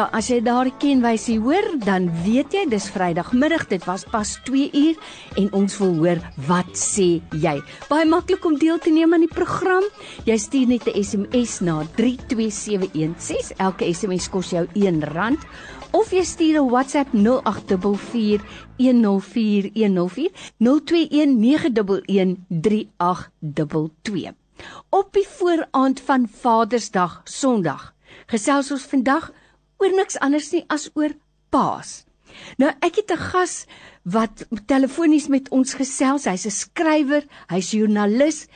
ja, as jy daardie kenwysie hoor, dan weet jy dis Vrydagmiddag. Dit was pas 2 uur en ons wil hoor wat sê jy. Baie maklik om deel te neem aan die program. Jy stuur net 'n SMS na 32716. Elke SMS kos jou R1 of jy stuur 'n WhatsApp 0844 104104 0219113822. Op die vooraand van Vadersdag, Sondag, gesels ons vandag oor niks anders nie as oor Paas. Nou ek het 'n gas wat telefonies met ons gesels. Hy's 'n skrywer, hy's joernalis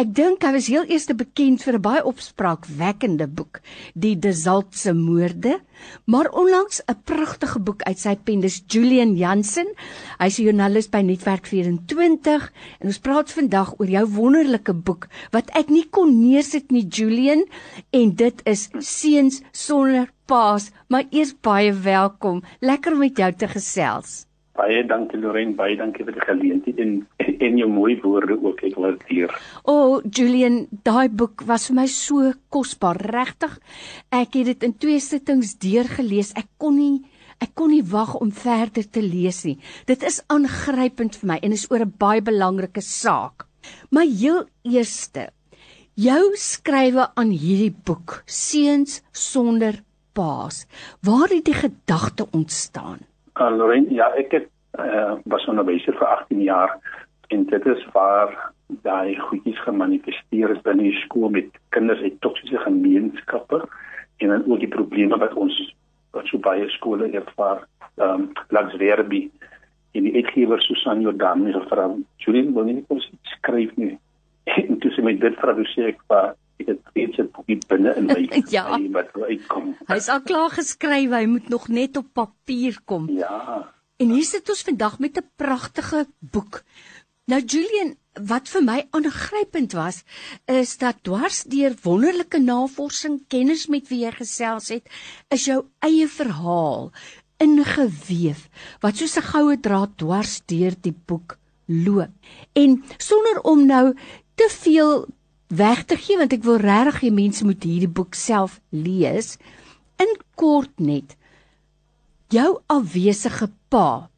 Ek dink hy was heel eers bekend vir 'n baie opspraakwekkende boek, Die Desaltse Moorde, maar onlangs 'n pragtige boek uit sy pen, dis Julian Jansen. Hy's 'n joernalis by Netwerk 24 en ons praat vandag oor jou wonderlike boek wat ek nie kon neersit nie, Julian, en dit is Seuns sonder paas, maar eers baie welkom. Lekker om met jou te gesels. Baie dankie Lorraine, baie dankie vir die geleentheid en en jou mooi woorde ook. Ek waardeer. O, oh, Julian, daai boek was vir my so kosbaar, regtig. Ek het dit in twee sittings deurgelees. Ek kon nie ek kon nie wag om verder te lees nie. Dit is aangrypend vir my en is oor 'n baie belangrike saak. Maar heel eerste, jou skrywe aan hierdie boek, Seuns sonder paas. Waar het die gedagte ontstaan? Uh, Lorraine, ja, ek het uh, was onderwyser vir 18 jaar en dit is waar daai goedjies gemanifesteer is binne die skool met kinders uit toksiese gemeenskappe en dan ook die probleme wat ons wat so baie skole ervaar. Ehm um, langs Werby en die uitgewer Susan Jordan het gevra, "Julie, wil jy ons skryf nie?" En toe sê my dit vra hoe sê ek vir ek het iets het boekie binne in my ja. wat uitkom. Hy's al klaar geskryf, hy moet nog net op papier kom. Ja. En hier sit ons vandag met 'n pragtige boek. Nou Julian, wat vir my aangrypend was, is dat dwars deur wonderlike navorsing, kennis met wie jy gesels het, is jou eie verhaal ingeweef wat soos 'n goue draad dwars deur die boek loop. En sonder om nou te veel weg te gee want ek wil regtig hê mense moet hierdie boek self lees. In kort net jou afwesige pa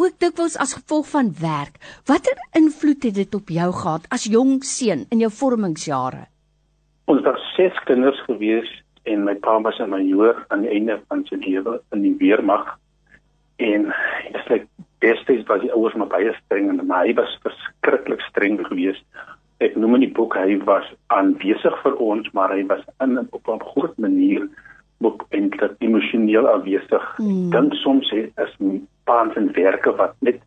ook dikwels as gevolg van werk. Watter invloed het dit op jou gehad as jong seun in jou vormingsjare? Ons was ses kinders gewees en my pa was 'n majoor aan die einde van sy lewe in die weermag. En dit is like destyds was die ouers maar baie streng en my hy was verskriklik streng geweest ek noem in die boek hy was aanwesig vir ons maar hy was in op 'n groot manier ook eintlik emosioneel afwesig. Mm. Dink soms hy is paans en werke wat net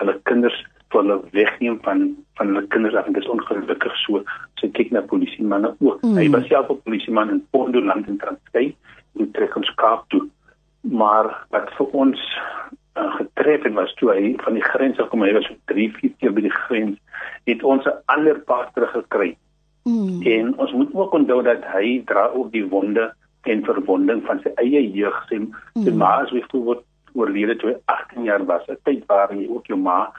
hulle kinders van hulle wegneem van van hulle kinders af en dit is ongelukkig so. So kyk na polisie manne ook. Mm. Hy was self 'n polisieman in Pondoland in Transkei in Trekonskaap toe. Maar wat vir ons uh, getref het was toe hy van die grens af kom hy was so 3 4 keer by die grens het ons 'n ander pad teruggekry. Mm. En ons moet ook onthou dat hy dra ook die wonde en verwonding van sy eie jeug. Sy, mm. sy ma is byvoorbeeld oorlede toe hy 18 jaar was. 'n Tyd waar hy ook jou ma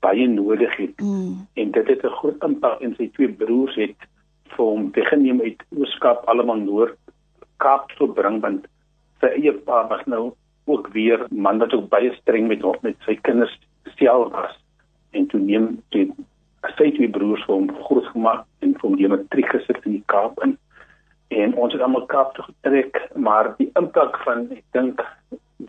baie nodig het. Mm. En dit het 'n groot impak in sy twee broers het vir hom weggeneem uit Ooskaap almal Noord Kaap toe bring want sy eie pa was nou ook weer man wat ook baie streng met hom met sy kinders self was. En toe neem die sy twee broers vir hom groot gemaak en vir hom die matriek gesit in die Kaap in. En ons het almal Kaap toe getrek maar die impak van ek dink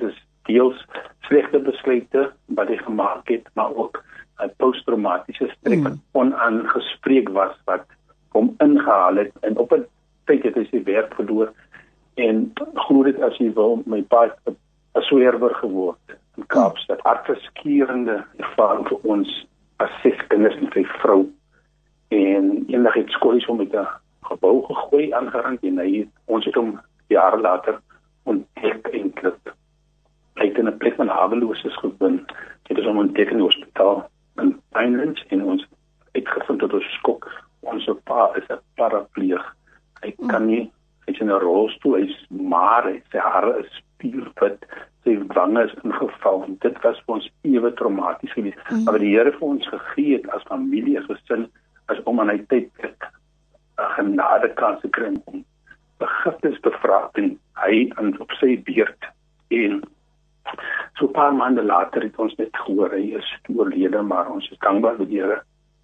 dis deels slegte besluite wat hy gemaak het maar ook 'n posttraumatiese stres mm. wat onaangespreek was wat hom ingehaal het en op 'n tyd het hy sy werk verloor. En glo dit as jy wil my pa 'n swerwer geword in Kaapstad. Hartverskeurende ervaring vir ons as ses kinders en sy vrou. En eendag het skolies hom met 'n gebou gegooi aangerang en hy ons het hom jare later ontdek en klip hy het in 'n plek van hawelooses gevind dit is om 'n teken hospitaal in Eindhoven en ons het gevind dat ons skok ons pa is 'n parapleeg. Hy kan nie hy is in 'n rolstoel hy's maar sy hare is spierwit sy wange is ingeval en dit was vir ons ewe traumaties geweest. Mm. Maar die Here vir ons gegee het as familie, as gesin, as om aan hy tyd 'n genade kans te kry om begifnis bevra en hy aan op sy beurt en so 'n paar maande later het ons net gehoor hy is oorlede maar ons is dankbaar vir die Here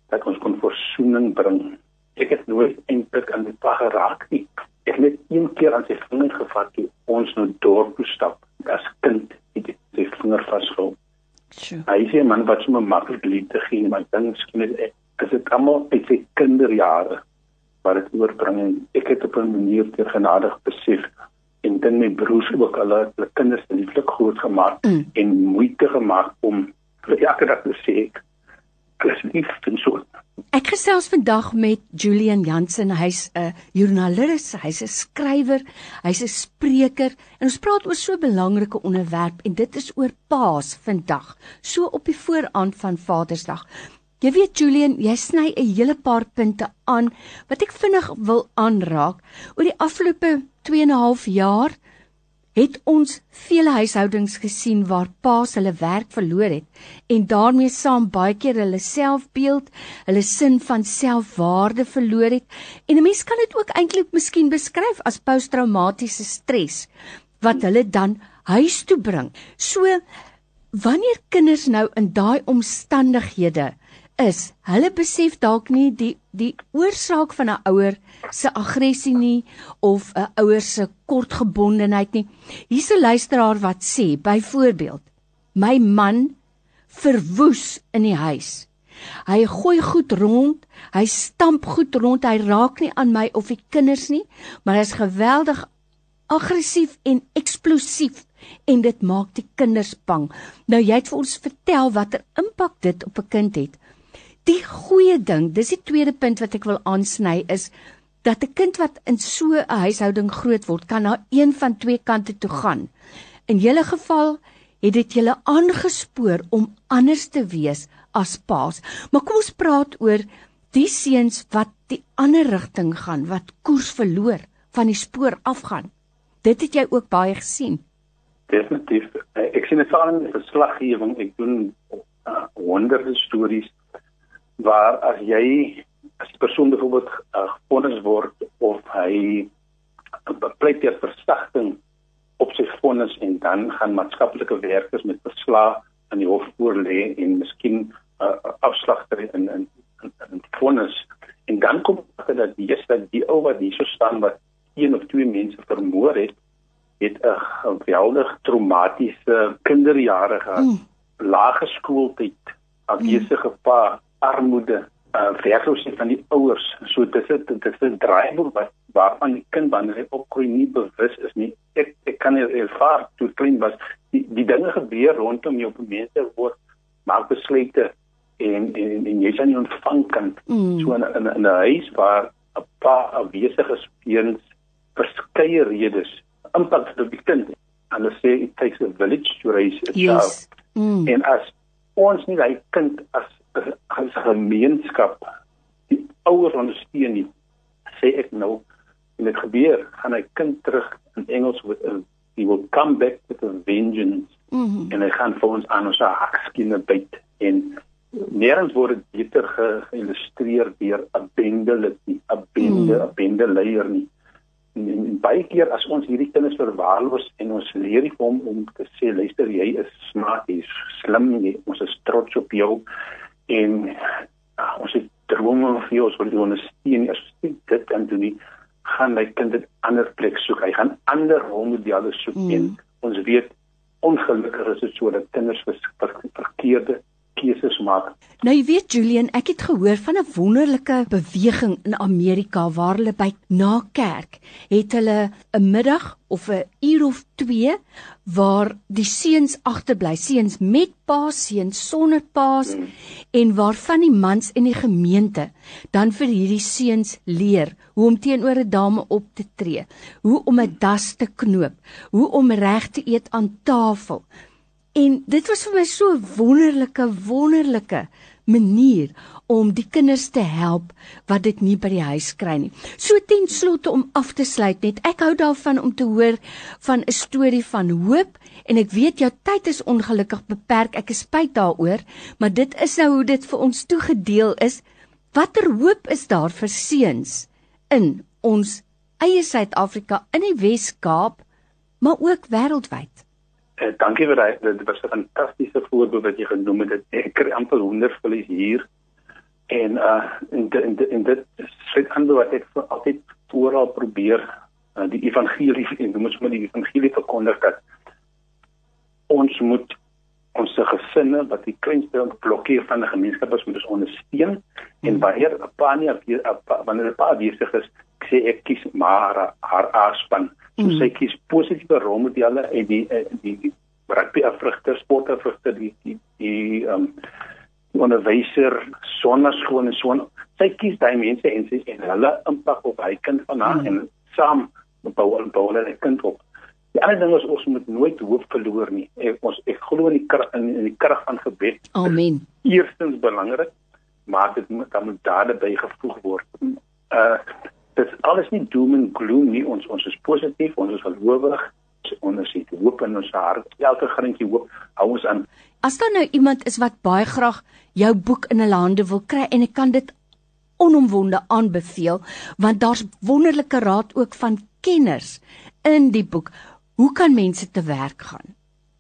dat ons kon versoening bring ek het nooit eintlik aan die pa geraak nie ek het net een keer aan sy vinger gevat toe ons nou dorp toe stap as kind het ek sy vinger vasgehou Sjoe. hy sê man wat so maklik liefde gee maar ek dink miskien is is dit almal uit sy kinderjare wat dit oorbring en ek het op 'n manier ter genadig besef en dan my broers ook al hulle kinders lieflik groot gemaak Mm. en moeite gemaak om vir elke dag te sê ek is lief en so Ek gesels vandag met Julian Jansen. Hy's 'n joernalis, hy's 'n skrywer, hy's 'n spreker en ons praat oor so 'n belangrike onderwerp en dit is oor Paas vandag, so op die vooraand van Vadersdag. Jy weet Julian, jy sny 'n hele paar punte aan wat ek vinnig wil aanraak. Oor die afgelope 2 en 'n half jaar het ons vele huishoudings gesien waar paas hulle werk verloor het en daarmee saam baie keer hulle selfbeeld, hulle sin van selfwaarde verloor het. En 'n mens kan dit ook eintlik miskien beskryf as posttraumatiese stres wat hulle dan huis toe bring. So wanneer kinders nou in daai omstandighede is, hulle besef dalk nie die die oorsaak van 'n ouer se aggressie nie of 'n ouer se kortgebondenheid nie. Hier's 'n luisteraar wat sê, byvoorbeeld, my man verwoes in die huis. Hy gooi goed rond, hy stamp goed rond, hy raak nie aan my of die kinders nie, maar hy's geweldig aggressief en eksplosief en dit maak die kinders bang. Nou jy het vir ons vertel watter impak dit op 'n kind het. Die goeie ding, dis die tweede punt wat ek wil aansny is dat 'n kind wat in so 'n huishouding groot word, kan na een van twee kante toe gaan. In julle geval het dit julle aangespoor om anders te wees as paas. Maar kom ons praat oor die seuns wat die ander rigting gaan, wat koers verloor, van die spoor afgaan. Dit het jy ook baie gesien. definitief ek sien dit veral in die verslaggewing ek doen uh, honderde stories waar as jy as die persoon byvoorbeeld uh, gefonnis word of hy bepleit ter versagting op sy vonnis en dan gaan maatskaplike werkers met verslae aan die hof voorlê en miskien 'n uh, afslag kry in in in, in vonnis en dan kom dit dat die dat die ou wat hier so staan wat een of twee mense vermoor het het 'n geweldig traumatiese kinderjare gehad Mm. lae skooltyd afwesige pa armoede uh, werkloosheid van die ouers so dis dit dit is 'n draaiboek wat waarvan die kind wanneer hy opgroei nie bewus is nie ek ek kan nie ervaar toe klein was die die dinge gebeur rondom jou op mense word maak besluite en en, en jy is aan die ontvangkant Mm. so in in, 'n huis waar 'n pa afwesig is weens verskeie redes impak op die kind en hulle sê it takes a village to raise a child Yes. Mm. en as ons nie daai kind as as 'n gemeenskap die ouers ondersteun nie sê ek nou en dit gebeur gaan hy kind terug in Engels with a, he will come back with a vengeance Mm. en hy gaan vir ons aan ons hakskiene byt en nêrens word dit beter ge, geïllustreer deur 'n bende lid nie 'n bende 'n Mm. bende leier nie en, en, en baie keer as ons hierdie kinders verwaarloos en ons leer hom om te sê luister jy is smart jy is slim jy ons is trots op jou en uh, ons het drome vir jou ons wil ondersteun as dit kan doen nie gaan hy kind dit ander plek soek hy gaan ander rolmodelle soek Mm. en ons weet ongelukkig is dit so dat kinders ver, verkeerde maak Nou jy weet Julian, ek het gehoor van 'n wonderlike beweging in Amerika waar hulle by na kerk het hulle 'n middag of 'n uur of 2 waar die seuns agterbly, seuns met pa, seuns sonder pa's Mm. en waarvan die mans in die gemeente dan vir hierdie seuns leer hoe om teenoor 'n dame op te tree, hoe om 'n das te knoop, hoe om reg te eet aan tafel. En dit was vir my so 'n wonderlike wonderlike manier om die kinders te help wat dit nie by die huis kry nie. So ten slotte om af te sluit net, ek hou daarvan om te hoor van 'n storie van hoop en ek weet jou tyd is ongelukkig beperk. Ek is spyt daaroor, maar dit is nou hoe dit vir ons toegedeel is. Watter hoop is daar vir seuns in ons eie Suid-Afrika in die Wes-Kaap maar ook wêreldwyd. Uh, dankie vir daai dit was 'n fantastiese voorbeeld wat jy genoem het. Ek kry amper honderdvlies hier. En uh in in in dit sit ander wat ek altyd oral probeer uh, die evangelie en jy moet met die evangelie verkondig dat ons moet ons gesinne wat die kleinste blokkie van 'n gemeenskap is moet ons ondersteun en hmm. wanneer 'n pa nie wanneer 'n pa besig is sê ek kies maar haar aanspan so mm. sy kies positiewe rolmodelle en die eh, die, die rugby afrigter sportafrigter die die die um, onderwyser sonnaskool en so sy kies daai mense en sy en hulle impak op hy kind van haar mm. en saam bou bou hulle kind op Die ander ding is ons moet nooit hoop verloor nie. Ek ons ek glo in die krag in, in die krag van gebed. Amen. Eerstens belangrik, maar dit moet dan moet daarbey gevoeg word. Uh dit alles nie doom en gloom nie. Ons ons is positief, ons is gelowig, ons het hoop in ons hart. Elke grintjie hoop hou ons aan. As daar nou iemand is wat baie graag jou boek in 'n hande wil kry en ek kan dit onomwonde aanbeveel want daar's wonderlike raad ook van kenners in die boek. Hoe kan mense te werk gaan?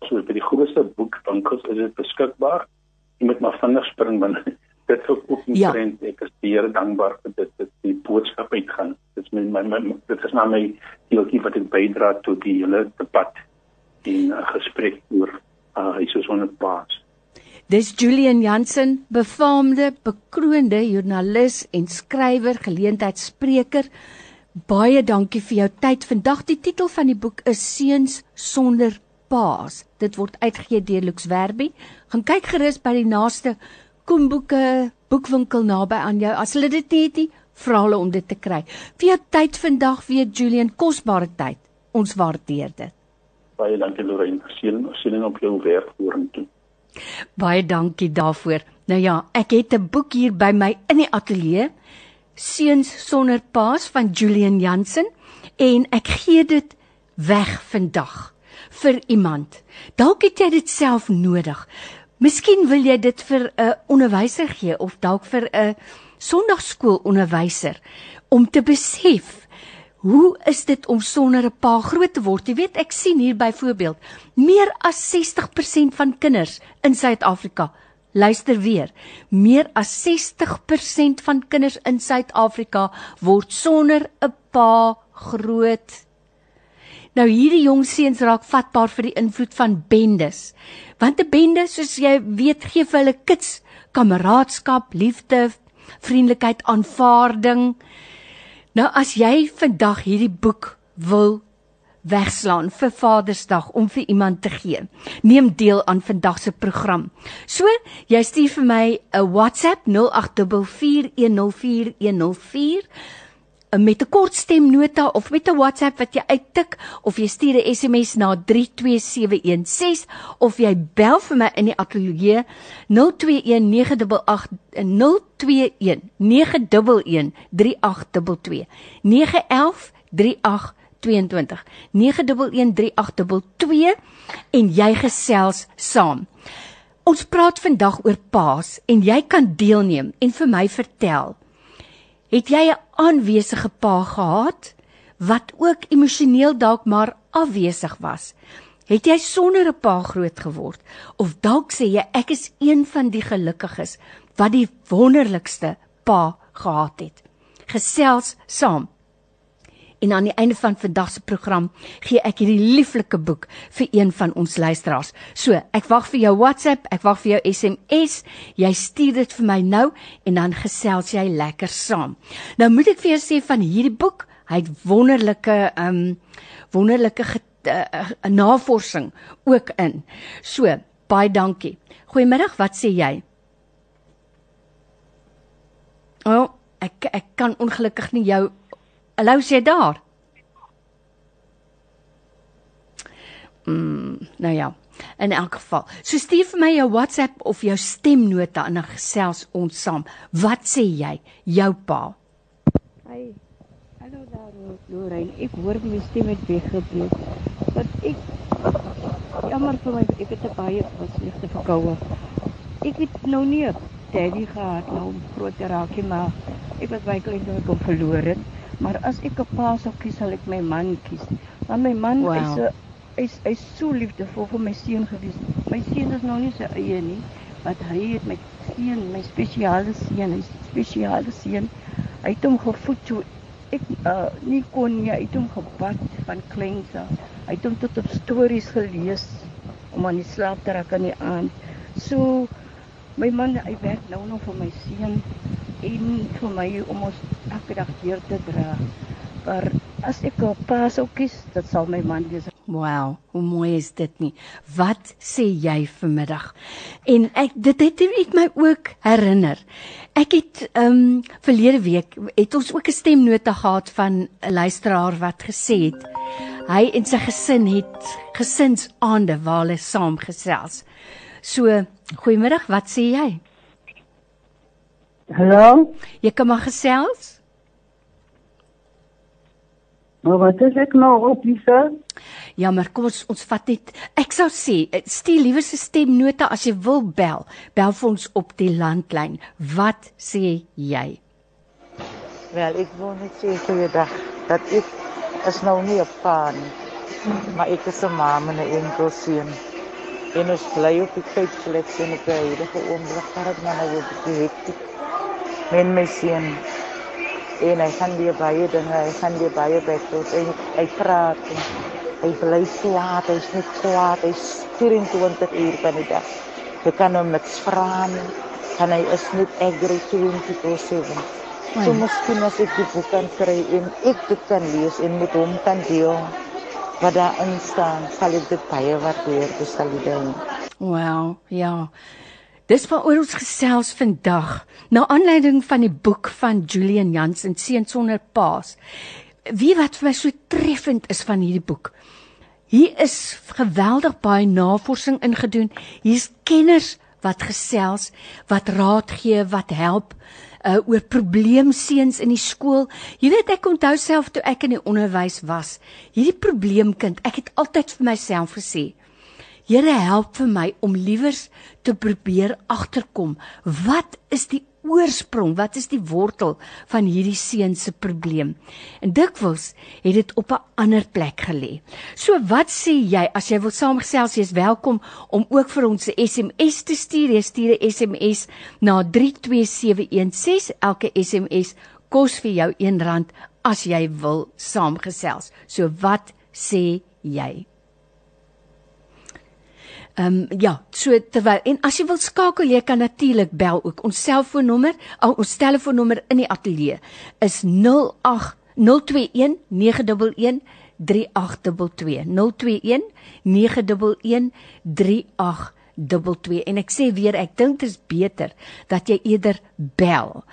So by die grootste boekwinkels is dit beskikbaar. Jy moet maar vinnig spring want dit sou ook nie ja. trend ek is baie dankbaar vir dit dat die boodskap uitgaan. Dit is my, my, my dit is nou my deeltjie wat ek bydra tot die hele debat en uh, gesprek oor uh, hy soos 'n paas. Dis Julian Jansen, befaamde, bekroonde joernalis en skrywer, geleentheidsspreker. Baie dankie vir jou tyd. Vandag die titel van die boek is Seuns sonder paas. Dit word uitgegee deur Lux Werby. Gaan kyk gerus by die naaste Koenboeke boekwinkel naby aan jou. As hulle dit het, vra hulle om dit te kry. Vir jou tyd vandag, weer Julian, kosbare tyd. Ons waardeer dit. Baie dankie Lorraine. Sien sien op jou werk vorentoe. Baie dankie daarvoor. Nou ja, ek het 'n boek hier by my in die ateljee. Seuns sonder paas van Julian Jansen en ek gee dit weg vandag vir iemand. Dalk het jy dit self nodig. Miskien wil jy dit vir 'n onderwyser gee of dalk vir 'n sonndagskoolonderwyser om te besef hoe is dit om sonder 'n pa groot te word? Jy weet, ek sien hier byvoorbeeld meer as 60% van kinders in Suid-Afrika Luister weer. Meer as 60% van kinders in Suid-Afrika word sonder 'n pa groot. Nou hierdie jong seuns raak vatbaar vir die invloed van bendes. Want 'n bende, soos jy weet, gee vir hulle kits kameraadskap, liefde, vriendelikheid, aanvaarding. Nou as jy vandag hierdie boek wil wegslaan vir Vadersdag om vir iemand te gee. Neem deel aan vandag se program. So, jy stuur vir my 'n WhatsApp 0844104104 met 'n kort stemnota of met 'n WhatsApp wat jy uittik of jy stuur 'n SMS na 32716 of jy bel vir my in die ateljee 021988 021 911 3822 911 38 22 911382 en jy gesels saam. Ons praat vandag oor paas en jy kan deelneem en vir my vertel. Het jy 'n aanwesige pa gehad wat ook emosioneel dalk maar afwesig was? Het jy sonder 'n pa groot geword of dalk sê jy ek is een van die gelukkiges wat die wonderlikste pa gehad het? Gesels saam. En aan die einde van vandag se program gee ek hierdie lieflike boek vir een van ons luisteraars. So, ek wag vir jou WhatsApp, ek wag vir jou SMS. Jy stuur dit vir my nou en dan gesels jy lekker saam. Nou moet ek vir jou sê van hierdie boek, hy het wonderlike um wonderlike uh, navorsing ook in. So, baie dankie. Goeiemiddag, wat sê jy? O, oh, ek ek kan ongelukkig nie jou Hallo, sê daar. Mm, nou ja. In elk geval, so stuur vir my jou WhatsApp of jou stemnota en dan gesels ons saam. Wat sê jy, jou pa? Hi. Hallo daar, Lorraine. Ek hoor my stem het weggebreek. Want ek jammer vir my, ek het 'n baie slegte verkoue. Ek het nou nie daddy gehad nou groot raakie maar ek was baie klein toe ek hom verloor het. Maar as ek 'n pa sou kies, sal ek my man kies. Want my man wow. is 'n hy's hy's so liefdevol vir my seun gewees. My seun is nou nie sy eie nie, want hy het my seun, my spesiale seun, hy's spesiale seun. Hy het hom gevoed toe ek uh, nie kon nie, hy het hom gebad van kleins af. Hy het hom tot op stories gelees om aan die slaap te raak aan die aand. So my man, hy werk nou nog vir my seun en vir my om ons elke dag deur te dra. Maar as ek 'n pa sou kies, dit sal my man wees. Wow, hoe mooi is dit nie. Wat sê jy vanmiddag? En ek dit het net my ook herinner. Ek het ehm um, verlede week het ons ook 'n stemnota gehad van 'n luisteraar wat gesê het hy en sy gesin het gesinsaande waar hulle saam gesels. So, goeiemiddag, wat sê jy? Hallo? Jy kan maar gesels. Maar wat is ek nou op Lisa? Ja, maar kom ons ons vat net. Ek sou sê, eh, stuur liewer se stemnota as jy wil bel. Bel vir ons op die landlyn. Wat sê jy? Wel, ek wil net sê goeiedag dat ek is nou nie 'n pa nie. Maar ek is 'n ma met 'n enkel seun. En ons bly op die Cape Flats en op die huidige oomblik gaan dit maar nou op die hektiek. Met my seun en hy gaan weer baie dinge, hy gaan weer baie battles en hy praat en hy bly kwaad, hy's net kwaad, hy's 24 uur per dag. Jy kan hom niks vra nie. Kan hy is net angry 24/7. So miskien as ek die boek kan kry en ek dit kan lees en met hom kan deel wat daarin staan, sal ek dit baie waardeer, dis sal dink. Wel, ja. Dis waaroor ons gesels vandag, na aanleiding van die boek van Julian Jansen Seun sonder paas. Wie wat vir my so treffend is van hierdie boek. Hier is geweldig baie navorsing ingedoen. Hier's kenners wat gesels, wat raad gee, wat help uh oor probleemseuns in die skool. Jy weet ek onthou self toe ek in die onderwys was, hierdie probleemkind, ek het altyd vir myself gesê, Here help vir my om liewers te probeer agterkom. Wat is die oorsprong? Wat is die wortel van hierdie seun se probleem? En dikwels het dit op 'n ander plek gelê. So wat sê jy as jy wil saamgesels, jy's welkom om ook vir ons 'n SMS te stuur. Jy stuur 'n SMS na 32716. Elke SMS kos vir jou R1 as jy wil saamgesels. So wat sê jy? Ehm um, ja, so terwyl en as jy wil skakel, jy kan natuurlik bel ook. Ons selfoonnommer, oh, ons telefoonnommer in die ateljee is 08 021 911 3822 021 911 3822 en ek sê weer ek dink dit is beter dat jy eerder bel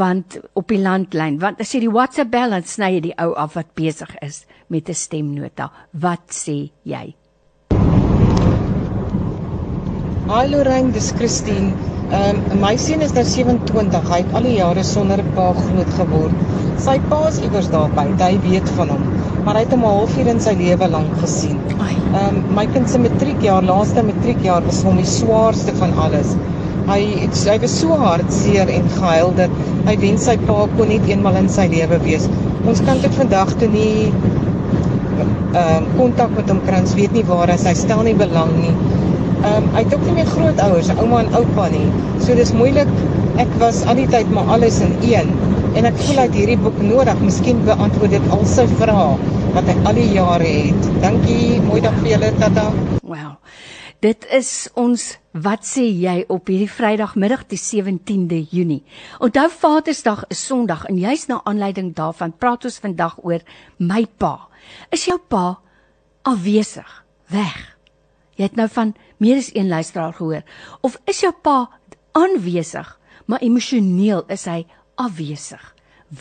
want op die landlyn want as jy die WhatsApp bel dan sny jy die ou af wat besig is met 'n stemnota. Wat sê jy Hi Lorraine, dis Christine. Ehm um, my seun is nou 27. Hy het al die jare sonder 'n pa groot geword. Sy pa is iewers daar buite. Hy weet van hom, maar hy het hom 'n halfuur in sy lewe lank gesien. Ehm um, my kind se matriekjaar, laaste matriekjaar was hom die swaarste van alles. Hy het hy was so hartseer en gehuil dat hy wens sy pa kon net eenmal in sy lewe wees. Ons kan dit vandag toe nie ehm um, kontak met hom kry. Ons weet nie waar hy is. Hy stel nie belang nie. Ehm um, hy het ook nie meer grootouers, ouma en oupa nie. So dis moeilik. Ek was al die tyd maar alles in een en ek voel dat hierdie boek nodig. Miskien beantwoord dit al sy vrae wat hy al die jare het. Dankie. Mooi dag vir julle, tata. Wow. Dit is ons wat sê jy op hierdie Vrydagmiddag die 17de Junie. Onthou Vadersdag is Sondag en jy's na aanleiding daarvan praat ons vandag oor my pa. Is jou pa afwesig, weg? Jy het nou van meer as een luisteraar gehoor. Of is jou pa aanwesig, maar emosioneel is hy afwesig?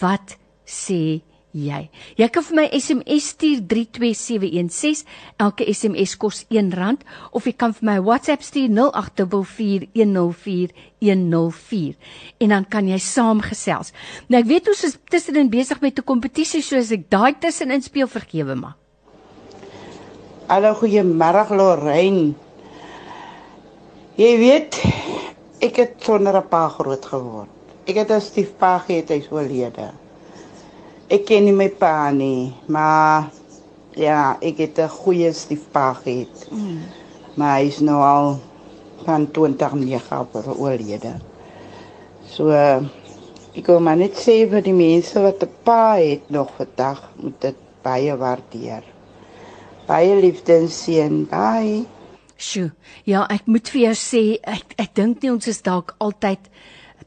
Wat sê jy? Jy kan vir my SMS stuur 32716. Elke SMS kos R1 of jy kan vir my WhatsApp stuur 0824104104 en dan kan jy saamgesels. Nou ek weet ons is tussenin besig met 'n kompetisie, so as ek daai tussenin speel vergewe maar. Hallo goeiemôre Lorraine. Jy weet, ek het sonder 'n pa groot geword. Ek het 'n stiefpa gehad, hy's oorlede. Ek ken nie my pa nie, maar Ja, ek het 'n goeie stiefpa gehad. Mm. Maar hy is nou al van 2009 af oorlede. So ek wil maar net sê vir die mense wat 'n pa het nog vandag, moet dit baie waardeer. Baie liefde en seën. Bye. Sjoe. Ja, ek moet vir jou sê ek ek dink nie ons is dalk altyd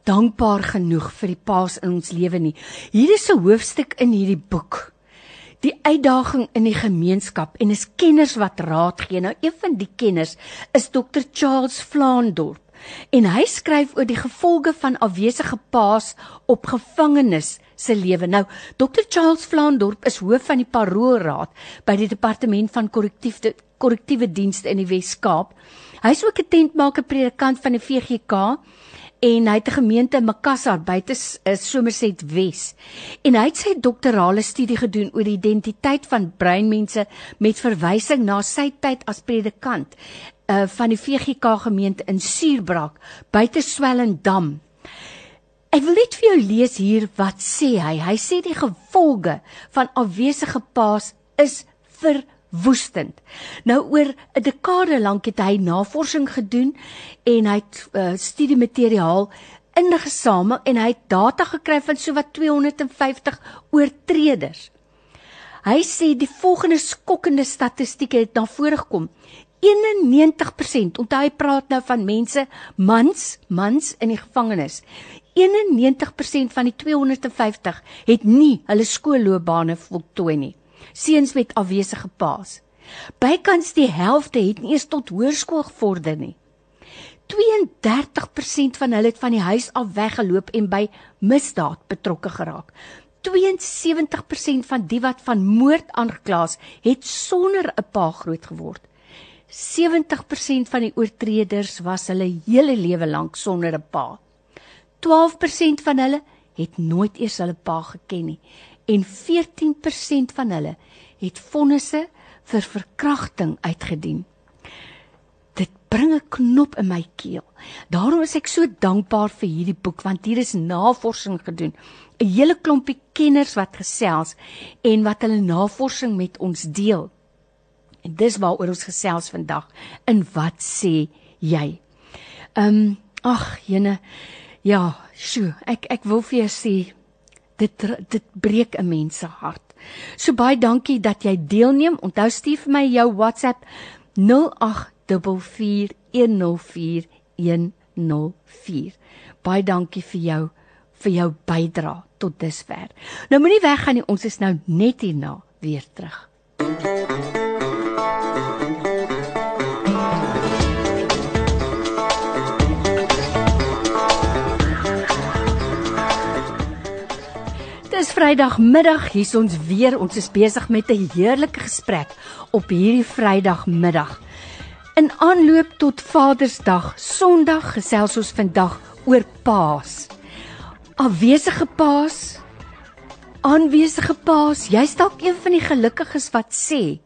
dankbaar genoeg vir die paas in ons lewe nie. Hier is 'n hoofstuk in hierdie boek die uitdaging in die gemeenskap en is kenners wat raad gee. Nou een van die kenners is Dr Charles Flandorp en hy skryf oor die gevolge van afwesige paas op gevangenes se lewe. Nou Dr Charles Flandorp is hoof van die Paroolraad by die departement van korrektiewe korrektiewe dienste in die Wes-Kaap. Hy's ook 'n tentmaker predikant van die VGK en hy het 'n gemeente in Makassar buite eh, Somerset Wes. En hy het sy doktorale studie gedoen oor die identiteit van breinmense met verwysing na sy tyd as predikant uh van die VGK gemeente in Suurbrak buite Swellendam. Ek wil net vir jou lees hier wat sê hy. Hy sê die gevolge van afwesige paas is vir woestend. Nou oor 'n dekade lank het hy navorsing gedoen en hy het uh, studiemateriaal ingesamel en hy het data gekry van sowat 250 oortreders. Hy sê die volgende skokkende statistieke het na vore gekom. 91%, onthou hy praat nou van mense, mans, mans in die gevangenis. 91% van die 250 het nie hulle skoolloopbane voltooi nie seuns met afwesige paas. Bykans die helfte het nie eens tot hoërskool gevorder nie. 32% van hulle het van die huis af weggeloop en by misdaad betrokke geraak. 72% van die wat van moord aangekla is, het sonder 'n pa groot geword. 70% van die oortreders was hulle hele lewe lank sonder 'n pa. 12% van hulle het nooit eers hulle pa geken nie en 14% van hulle het vonnisse vir verkrachting uitgedien. Dit bring 'n knop in my keel. Daarom is ek so dankbaar vir hierdie boek want hier is navorsing gedoen. 'n Hele klompie kenners wat gesels en wat hulle navorsing met ons deel. En dis waaroor ons gesels vandag. In wat sê jy? Ehm um, ag, jene. Ja, sjoe, ek ek wil vir jou sê dit dit breek 'n mens se hart. So baie dankie dat jy deelneem. Onthou stuur vir my jou WhatsApp 0844104104. Baie dankie vir jou vir jou bydrae tot dusver. Nou moenie weggaan nie, ons is nou net hierna weer terug. Thank you. Vrydagmiddag, hier's ons weer. Ons is besig met 'n heerlike gesprek op hierdie Vrydagmiddag. In aanloop tot Vadersdag, Sondag gesels ons vandag oor Paas. Afwesige Paas, aanwesige Paas. Jy's dalk een van die gelukkiges wat sê,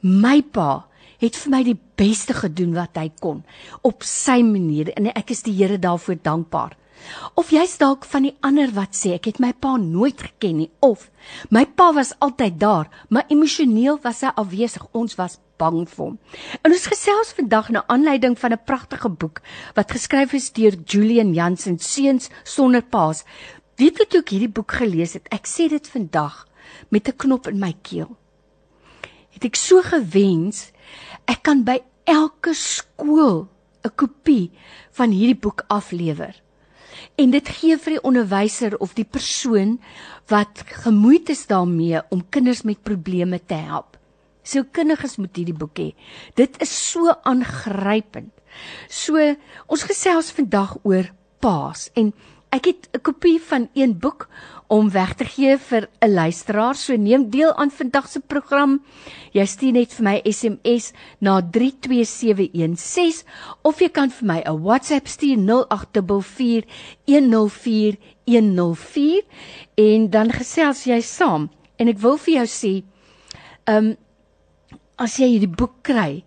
"My pa het vir my die beste gedoen wat hy kon op sy manier en ek is die Here daarvoor dankbaar." Of jy's dalk van die ander wat sê ek het my pa nooit geken nie of my pa was altyd daar, maar emosioneel was hy afwesig. Ons was bang vir hom. En ons gesels vandag na aanleiding van 'n pragtige boek wat geskryf is deur Julian Jansen, Seuns sonder paas. Weet jy toe ek hierdie boek gelees het, ek sê dit vandag met 'n knop in my keel. Het ek so gewens ek kan by elke skool 'n kopie van hierdie boek aflewer en dit gee vir die onderwyser of die persoon wat gemoeid is daarmee om kinders met probleme te help. So kinders moet hierdie boek hê. Dit is so aangrypend. So ons gesels vandag oor paas en ek het 'n kopie van een boek om weg te gee vir 'n luisteraar. So neem deel aan vandag se program. Jy stuur net vir my SMS na 32716 of jy kan vir my 'n WhatsApp stuur 0844104104 en dan gesels jy saam. En ek wil vir jou sê, ehm um, as jy hierdie boek kry,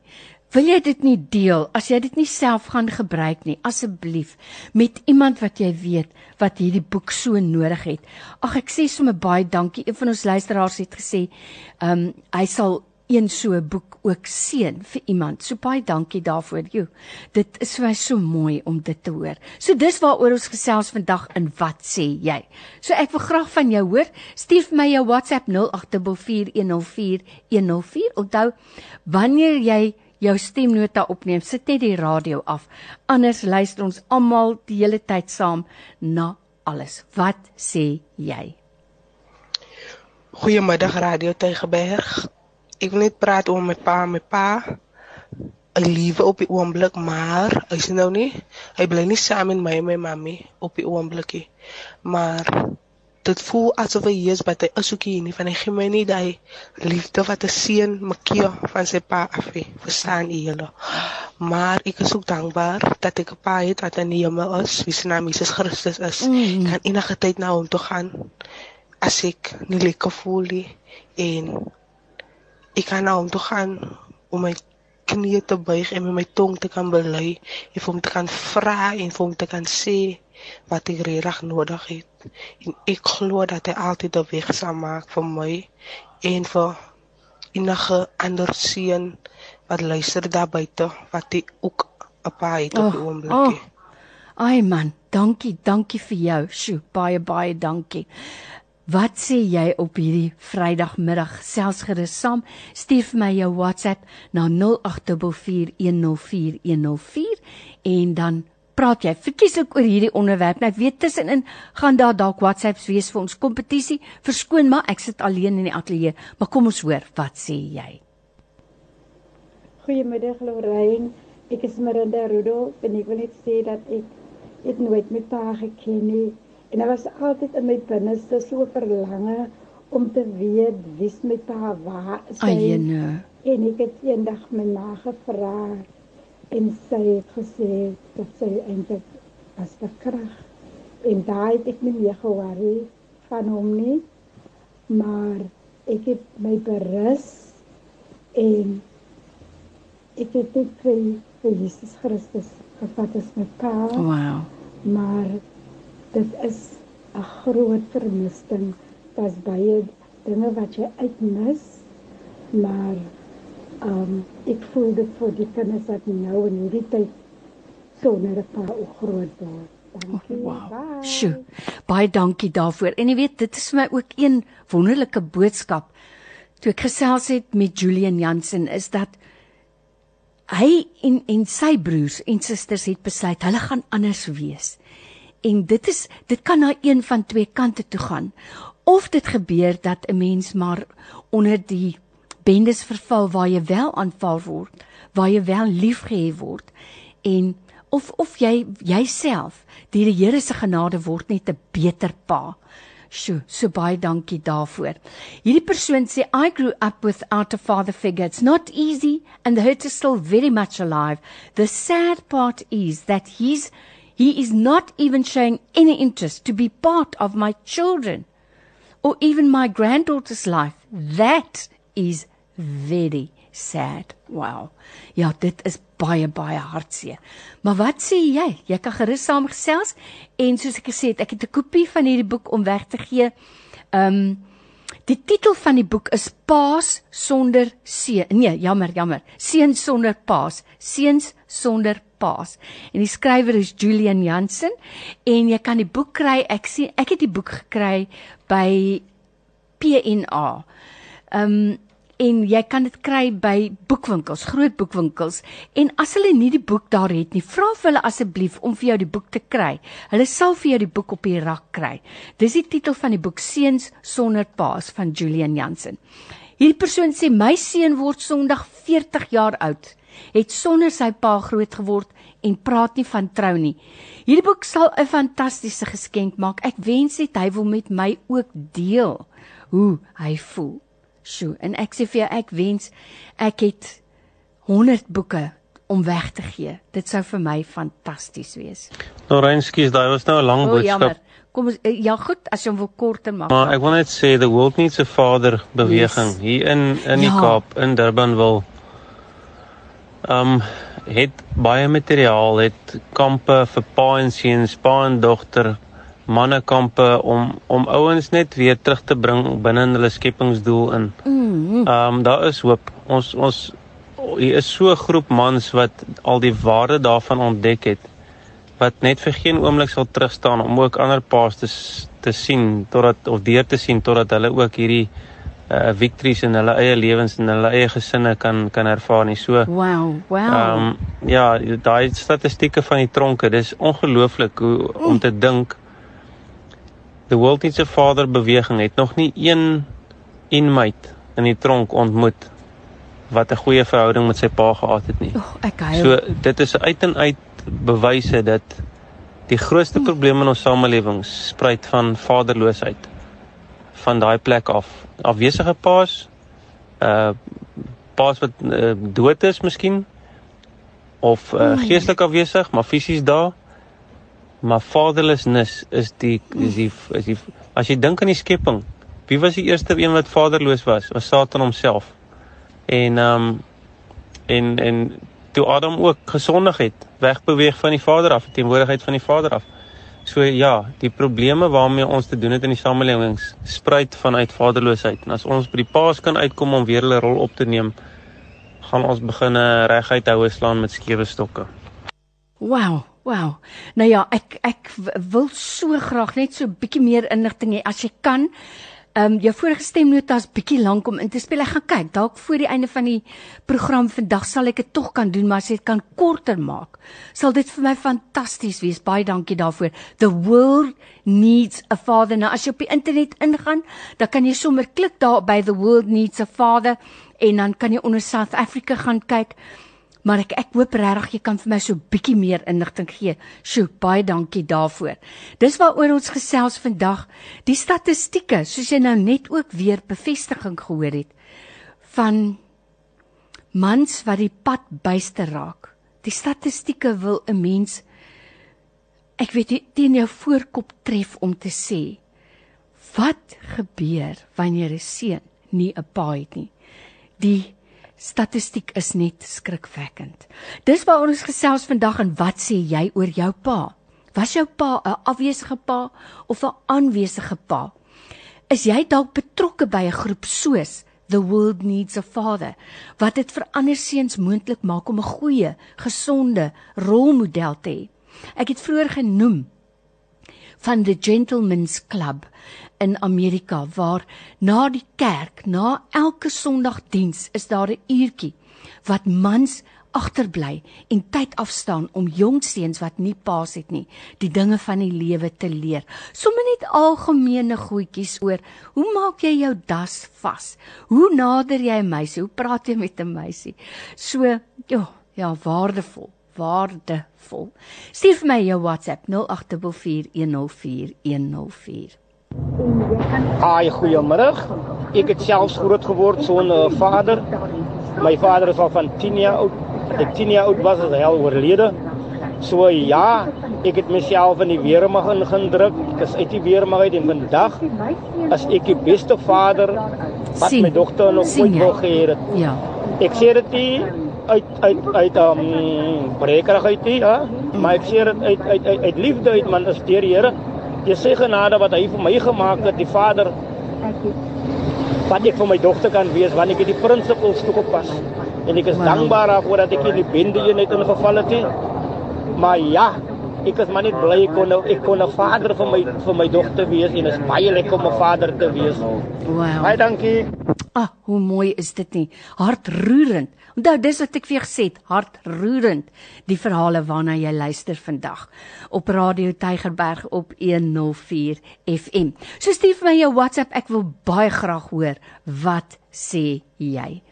Wil jy dit nie deel as jy dit nie self gaan gebruik nie asseblief met iemand wat jy weet wat hierdie boek so nodig het. Ag ek sê sommer baie dankie. Een van ons luisteraars het gesê, ehm um, hy sal een so 'n boek ook seën vir iemand. So baie dankie daarvoor. Jo, dit is vir my so mooi om dit te hoor. So dis waaroor ons gesels vandag in wat sê jy? So ek wil graag van jou hoor. Stuur vir my jou WhatsApp 0844104104. Onthou, wanneer jy jou stemnota opneem, sit net die radio af. Anders luister ons almal die hele tyd saam na alles. Wat sê jy? Goeiemiddag Radio Tygerberg. Ek wil net praat oor my pa, my pa. Hy lewe op die oomblik, maar hy sê nou nie, hy bly nie saam met my en my mami op die oomblikie. Maar dit voel asof hy is by die asukie nie van hy gee my nie daai liefde wat 'n seun makie van sy pa af hê. Verstaan jy hulle? Maar ek is ook dankbaar dat ek 'n pa het wat in die hemel is, wie se naam Jesus Christus is. Mm. Kan enige tyd na hom toe gaan as ek nie lekker voel nie en ek kan na hom toe gaan om my knie te buig en met my tong te kan bely en vir hom te kan vra en vir hom te kan sê wat ek regtig nodig het. En ek glo dat hy altyd 'n weg sal maak vir my en vir enige ander seun wat luister daar buite wat hy ook 'n paar het op die oomblik. Oh, oh. Ai man, dankie, dankie vir jou. Sjoe, baie baie dankie. Wat sê jy op hierdie Vrydagmiddag? Selfs gerus saam. Stuur vir my jou WhatsApp na 0824104104 en dan praat jy verkieslik oor hierdie onderwerp. Nou ek weet tussenin gaan daar dalk WhatsApps wees vir ons kompetisie. Verskoon maar, ek sit alleen in die ateljee, maar kom ons hoor, wat sê jy? Goeiemiddag Lorraine. Ek is Miranda Rudolph en ek wil net sê dat ek het nooit met pa geken nie en daar was altyd in my binneste so verlange om te weet wie's my pa waar is hy. Ayene. En ek het eendag my ma gevra en sy het gesê dat sy eintlik as verkrag en daai het ek nie meer gehoor van hom nie maar ek het my berus en ek het dit vir, vir Jesus Christus gevat as my pa. Wow maar dit is 'n groot vermissing daar's baie dinge wat jy uitmis maar um ek voel dit vir die kinders wat nou in hierdie tyd sonder 'n pa ook groot word. Dankie. Oh, wow. Sjoe. Baie dankie daarvoor. En jy weet, dit is vir my ook een wonderlike boodskap toe ek gesels het met Julian Jansen is dat hy en en sy broers en susters het besluit hulle gaan anders wees. En dit is dit kan na een van twee kante toe gaan. Of dit gebeur dat 'n mens maar onder die bendes verval waar jy wel aanval word, waar jy wel liefgehê word en of of jy jouself deur die Here se genade word net 'n beter pa. Sjoe, so baie dankie daarvoor. Hierdie persoon sê I grew up without a father figure. It's not easy and the hurt is still very much alive. The sad part is that he's he is not even showing any interest to be part of my children or even my granddaughter's life. That is very sad. Wow. Ja, dit is baie baie hartseer. Maar wat sê jy? Jy kan gerus saamgesels en soos ek gesê het, ek het 'n kopie van hierdie boek om weg te gee. Um die titel van die boek is Paas sonder seun. Nee, jammer, jammer. Seun sonder paas. Seuns sonder paas. En die skrywer is Julian Jansen en jy kan die boek kry. Ek sien ek het die boek gekry by PNA. Um en jy kan dit kry by boekwinkels, groot boekwinkels. En as hulle nie die boek daar het nie, vra vir hulle asseblief om vir jou die boek te kry. Hulle sal vir jou die boek op die rak kry. Dis die titel van die boek Seuns sonder paas van Julian Jansen. Hierdie persoon sê my seun word Sondag 40 jaar oud. Het sonder sy pa groot geword en praat nie van trou nie. Hierdie boek sal 'n fantastiese geskenk maak. Ek wens net hy wil met my ook deel hoe hy voel. Sjoe, en ek sê vir jou ek wens ek het 100 boeke om weg te gee. Dit sou vir my fantasties wees. Nou Reinskie, daai was nou 'n lang oh, boodskap. Kom ons eh, ja goed, as jy hom wil korter maak. Maar ek wil net sê the world needs a father beweging yes. hier in in die ja. Kaap in Durban wil um het baie materiaal, het kampe vir pa en seuns, pa en dogter, mannekampe om om ouens net weer terug te bring binne hulle skepingsdoel in. Mm. Ehm um, daar is hoop. Ons ons hier is so 'n groep mans wat al die waarde daarvan ontdek het wat net vir geen oomblik sal terugstaan om ook ander paas te te sien totdat of deur te sien totdat hulle ook hierdie uh victories in hulle eie lewens en hulle eie gesinne kan kan ervaar nie. So Wow, wow. Ehm um, ja, daai statistieke van die tronke, dis ongelooflik hoe mm. om te dink The World Needs a Father beweging het nog nie een inmate in die tronk ontmoet wat 'n goeie verhouding met sy pa gehad het nie. Oh, ek huil. So dit is uit en uit bewyse dat die grootste probleem in ons samelewing spruit van vaderloosheid van daai plek af. Afwesige paas uh paas wat uh, dood is miskien of uh, geestelik afwesig, maar fisies daar. Maar fatherlessness is die is die is die as jy dink aan die skepping, wie was die eerste een wat vaderloos was? Was Satan homself. En ehm um, en en toe Adam ook gesondig het, wegbeweeg van die Vader af, teenwoordigheid van die Vader af. So ja, die probleme waarmee ons te doen het in die samelewings spruit vanuit vaderloosheid. En as ons by die paas kan uitkom om weer hulle rol op te neem, gaan ons begin reguit houe slaan met skewe stokke. Wow, wow. Nou ja, ek ek wil so graag net so 'n bietjie meer inligting hê as jy kan. Ehm um, jou vorige stemnota is bietjie lank om in te speel. Ek gaan kyk. Dalk voor die einde van die program vandag sal ek dit tog kan doen, maar as jy dit kan korter maak, sal dit vir my fantasties wees. Baie dankie daarvoor. The world needs a father. Nou as jy op die internet ingaan, dan kan jy sommer klik daar by the world needs a father en dan kan jy onder South Africa gaan kyk maar ek ek hoop regtig jy kan vir my so bietjie meer inligting gee. Sjoe, baie dankie daarvoor. Dis waaroor ons gesels vandag. Die statistieke, soos jy nou net ook weer bevestiging gehoor het van mans wat die pad byster raak. Die statistieke wil 'n mens ek weet nie teen jou voorkop tref om te sê wat gebeur wanneer 'n seun nie 'n pa het nie. Die statistiek is net skrikwekkend. Dis waaroor ons gesels vandag en wat sê jy oor jou pa? Was jou pa 'n afwesige pa of 'n aanwesige pa? Is jy dalk betrokke by 'n groep soos The World Needs a Father wat dit vir ander seuns moontlik maak om 'n goeie, gesonde rolmodel te hê? Ek het vroeër genoem van the Gentlemen's Club in Amerika waar na die kerk, na elke Sondagdiens is daar 'n uurtjie wat mans agterbly en tyd afstaan om jong seuns wat nie paas het nie, die dinge van die lewe te leer. Sommige net algemene goedjies oor hoe maak jy jou das vas? Hoe nader jy 'n meisie? Hoe praat jy met 'n meisie? So, ja, ja, waardevol waardevol. Stuur vir my jou WhatsApp 0844104104. Haai, goeiemôre. Ek het selfs groot geword sonder 'n vader. My vader is al van 10 jaar oud. Ek 10 jaar oud was as hy al oorlede. So ja, ek het myself in die weermag ingedruk. Ek is uit die weermag uit en vandag as ek die beste vader wat Sien. my dogter nog ooit wou gehê het. Ja. Ek sê dit nie uit uit uit um brekerig uit nie, ja. Maar ek sê dit uit uit uit, uit liefde uit man is deur die Here. Jy sê genade wat hy vir my gemaak het, die Vader. Wat ek vir my dogter kan wees wanneer ek die prinsipels toepas. En ek is wow. dankbaar daarvoor dat ek in die bende eenheid ingeval het. Maar ja, ek is maar net bly ek kon nou ek kon 'n vader vir my vir my dogter wees en is baie lekker om 'n vader te wees. Wow. Baie dankie. Ah, hoe mooi is dit nie? Hartroerend. Onthou dis wat ek vir jou gesê het, hartroerend die verhale waarna jy luister vandag op Radio Tygerberg op 104 FM. So stuur vir my jou WhatsApp, ek wil baie graag hoor wat sê jy.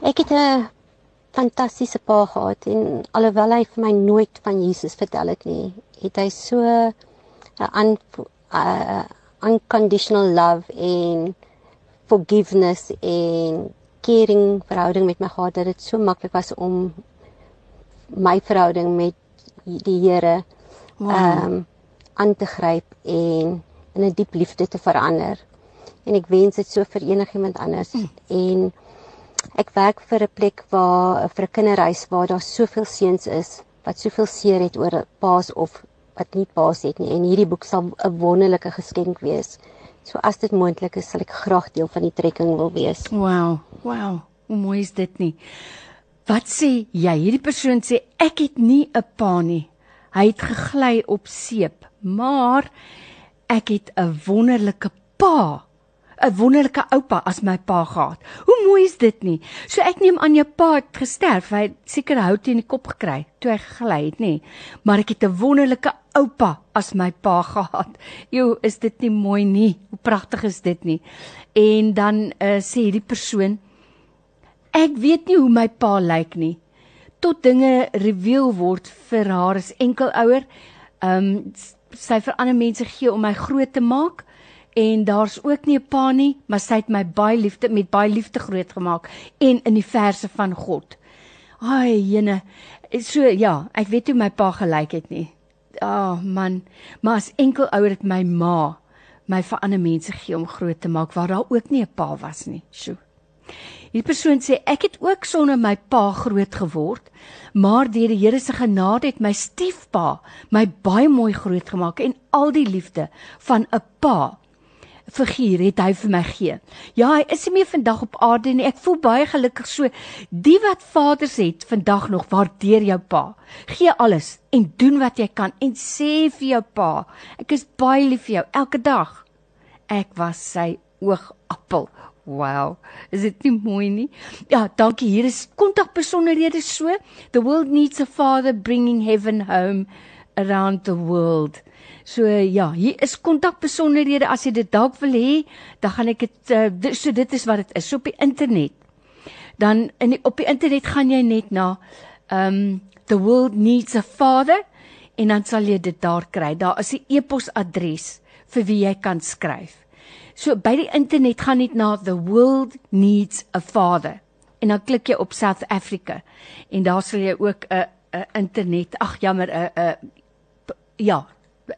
Ek het 'n fantastiese pa gehad en alhoewel hy vir my nooit van Jesus vertel het nie, het hy so 'n unconditional love en forgiveness en caring verhouding met my gehad dat dit so maklik was om my verhouding met die Here ehm wow. um, aan te gryp en in 'n diep liefde te verander. En ek wens dit so vir enigiemand anders mm. en ek werk vir 'n plek waar vir 'n kinderhuis waar daar soveel seuns is wat soveel seer het oor paas of wat nie paas het nie en hierdie boek sal 'n wonderlike geskenk wees So as dit moontlik is, sal ek graag deel van die trekking wil wees. Wow, wow. Hoe mooi is dit nie? Wat sê jy? Hierdie persoon sê ek het nie 'n pa nie. Hy het gegly op seep, maar ek het 'n wonderlike pa. 'n Wonderlike oupa as my pa gehad. Hoe mooi is dit nie? So ek neem aan jou pa het gesterf. Hy het seker hout in die kop gekry toe hy gegly het, nê. Maar ek het 'n wonderlike oupa as my pa gehad. Jo, is dit nie mooi nie? Hoe pragtig is dit nie? En dan uh, sê hierdie persoon Ek weet nie hoe my pa lyk nie. Tot dinge reveal word vir haar as enkelouer. Ehm um, sy vir ander mense gee om my groot te maak en daar's ook nie 'n pa nie, maar sy het my baie liefde met baie liefde groot gemaak en in die verse van God. Ai, jene. So ja, ek weet hoe my pa gelyk het nie. Ah, oh, man, maar as enkelouer het my ma my vir ander mense gee om groot te maak waar daar ook nie 'n pa was nie. Sjoe. Hierdie persoon sê ek het ook sonder my pa groot geword, maar deur die Here se genade het my stiefpa my baie mooi groot gemaak en al die liefde van 'n pa figuur het hy vir my gee. Ja, hy is nie meer vandag op aarde nie. Ek voel baie gelukkig so. Die wat vaders het vandag nog, waardeer jou pa. Gee alles en doen wat jy kan en sê vir jou pa, ek is baie lief vir jou elke dag. Ek was sy oogappel. Wow, is dit nie mooi nie? Ja, dankie. Hier is kontakbesonderhede so. The world needs a father bringing heaven home around the world. So ja, hier is kontakbesonderhede as jy dit dalk wil hê, dan gaan ek dit uh, so dit is wat dit is so op die internet. Dan in die, op die internet gaan jy net na um the world needs a father en dan sal jy dit daar kry. Daar is 'n e-posadres vir wie jy kan skryf. So by die internet gaan net na the world needs a father en dan klik jy op South Africa en daar sal jy ook 'n 'n internet, ag jammer, 'n 'n ja,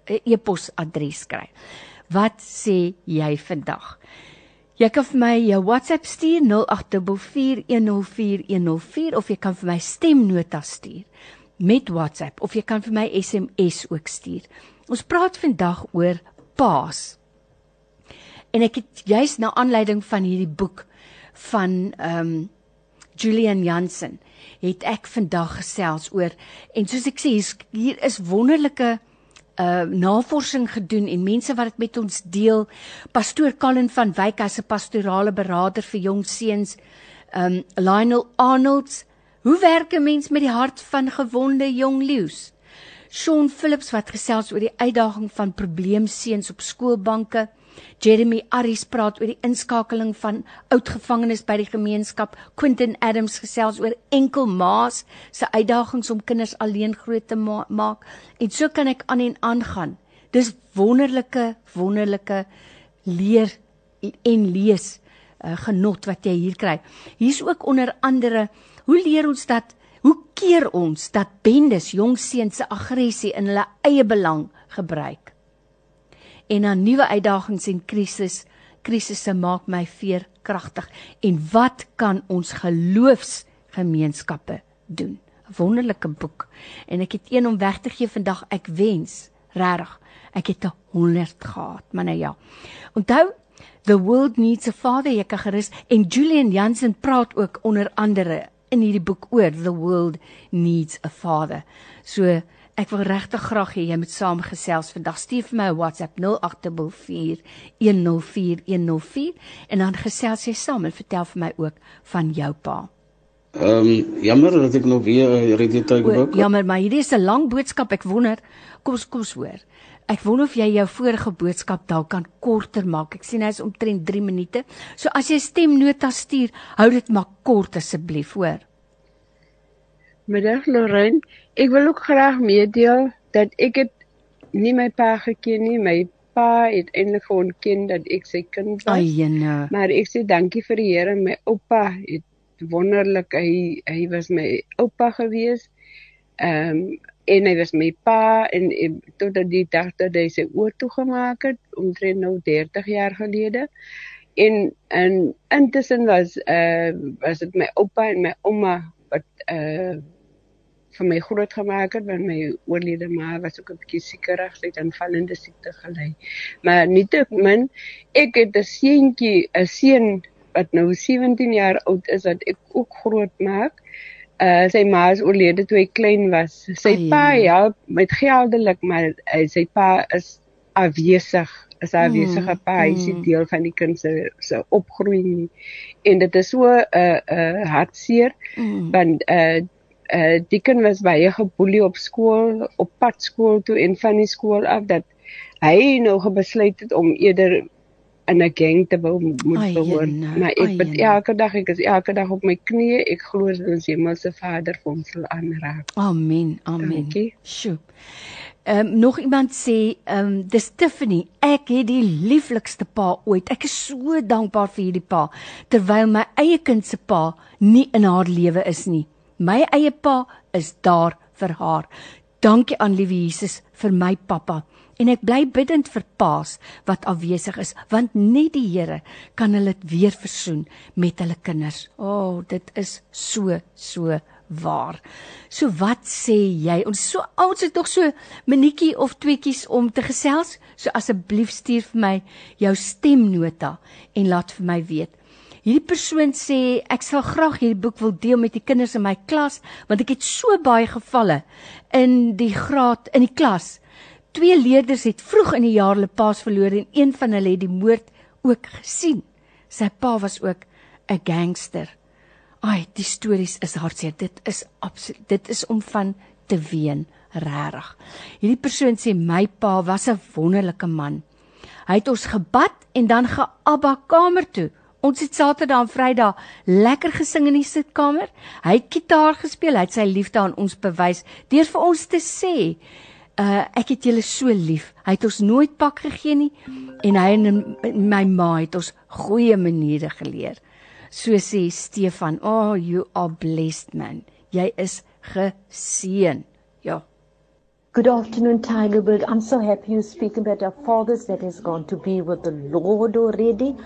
'n e-posadres kry. Wat sê jy vandag? Jy kan vir my jou WhatsApp stuur 0844104104 of jy kan vir my stemnota stuur met WhatsApp of jy kan vir my SMS ook stuur. Ons praat vandag oor paas. En ek het juis na aanleiding van hierdie boek van ehm um, Julian Jansen het ek vandag gesels oor en soos ek sê hier is wonderlike uh navorsing gedoen en mense wat dit met ons deel. Pastoor Colin van Wyk as 'n pastorale beraader vir jong seuns. Um Lionel Arnolds, hoe werk 'n mens met die hart van gewonde jong leeu's? Sean Phillips wat gesels oor die uitdaging van probleemseuns op skoolbanke. Jeremy Aris praat oor die inskakeling van oud gevangenes by die gemeenskap. Quentin Adams gesels oor enkel maas se uitdagings om kinders alleen groot te ma maak. En so kan ek aan en aan gaan. Dis wonderlike wonderlike leer en lees uh, genot wat jy hier kry. Hier's ook onder andere hoe leer ons dat hoe keer ons dat bendes jong seuns se aggressie in hulle eie belang gebruik en na nuwe uitdagings en krisis krisisse maak my veerkragtig en wat kan ons geloofsgemeenskappe doen? 'n wonderlike boek. En ek het een om weg te gee vandag. Ek wens regtig ek het 'n 100 gehad maar nou ja. Onthou the world needs a father jy kan gerus en Julian Jansen praat ook onder andere in hierdie boek oor the world needs a father. So Ek wil regtig graag hê jy moet saamgesels vandag. Stuur vir my 'n WhatsApp 0844104104 en dan gesels jy saam en vertel vir my ook van jou pa. Ehm um, jammer dat ek nog weer uh, redet tyd gebruik. Jammer, maar hierdie is 'n lang boodskap. Ek wonder, kom ons kom ons hoor. Ek wonder of jy jou vorige boodskap dalk kan korter maak. Ek sien hy is omtrent 3 minute. So as jy stemnota stuur, hou dit maar kort asseblief, hoor. Middag Lorraine. Ek wil ook graag meedeel dat ek het nie my pa geken nie. My pa het eintlik gewoon ken dat ek sy kind was. Ayene. Maar ek sê dankie vir die Here. My oupa het wonderlik hy hy was my oupa gewees. Ehm um, en hy was my pa en, en totdat die dag dat hy sy oor toe gemaak het omtrent nou 30 jaar gelede. En en intussen was uh was dit my oupa en my ouma wat uh vir my groot gemaak het want my oorlede ma was ook 'n bietjie siekerig, sy het aan vallende siekte gely. Maar nietemin ek het 'n seentjie, 'n seun wat nou 17 jaar oud is wat ek ook groot maak. Uh sy ma is oorlede toe hy klein was. Sy Ai, pa help met geldelik, maar uh, sy pa is afwesig. Is 'n afwesige pa, hy is mm. deel van die kind se se opgroei nie. En dit is so 'n uh, 'n uh, hartseer Mm. want uh uh die kind was baie geboelie op skool, op pad skool toe en van die skool af dat hy nou besluit het om eerder in 'n gang te wou moet behoort. Maar ek jene. elke dag, ek is elke dag op my knieë. Ek glo dat ons Hemelse Vader vir ons sal aanraak. Amen. Amen. Sjoe. Ehm um, nog iemand sê, ehm um, dis Tiffany, ek het die lieflikste pa ooit. Ek is so dankbaar vir hierdie pa terwyl my eie kind se pa nie in haar lewe is nie. My eie pa is daar vir haar. Dankie aan liewe Jesus vir my pappa. En ek bly bidend vir paas wat afwesig is, want net die Here kan hulle weer versoen met hulle kinders. O, oh, dit is so so waar. So wat sê jy? Ons so ons het nog so minuutjie of tweeetjies om te gesels. So asseblief stuur vir my jou stemnota en laat vir my weet. Hierdie persoon sê ek sal graag hierdie boek wil deel met die kinders in my klas want ek het so baie gevalle in die graad in die klas. Twee leerders het vroeg in die jaar hulle paas verloor en een van hulle het die moord ook gesien. Sy pa was ook 'n gangster. Ai, die stories is hartseer. Dit is absoluut dit is om van te ween, regtig. Hierdie persoon sê my pa was 'n wonderlike man. Hy het ons gebad en dan geabba kamer toe. Ons het Saterdag en Vrydag lekker gesing in die sitkamer. Hy het gitaar gespeel, hy het sy liefde aan ons bewys deur vir ons te sê, uh ek het julle so lief. Hy het ons nooit pak gegee nie en hy en my ma het ons goeie maniere geleer. So sê Stefan, "Oh, you are blessed man. Jy is geseën." Ja. Good afternoon, Tigerbird. I'm so happy you're speaking about our fathers that has gone to be with the Lord already.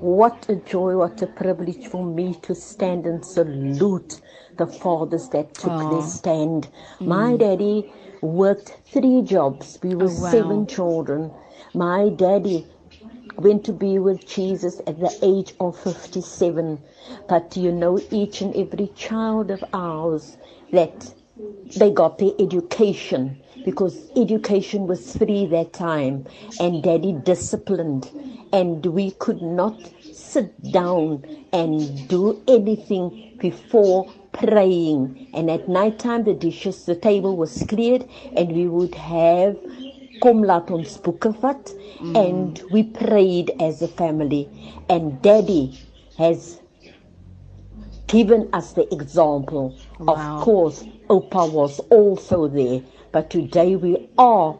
What a joy, what a privilege for me to stand and salute the fathers that took Aw. their stand. My Mm. daddy worked three jobs. We were Oh, wow. seven children. My daddy went to be with Jesus at the age of 57. But you know, each and every child of ours that they got their education because education was free that time and daddy disciplined and we could not sit down and do anything before praying and at night time the dishes the table was cleared and we would have kom laat ons boeke vat mm. and we prayed as a family and daddy has given us the example. Wow. Of course, Opa was also there, but today we are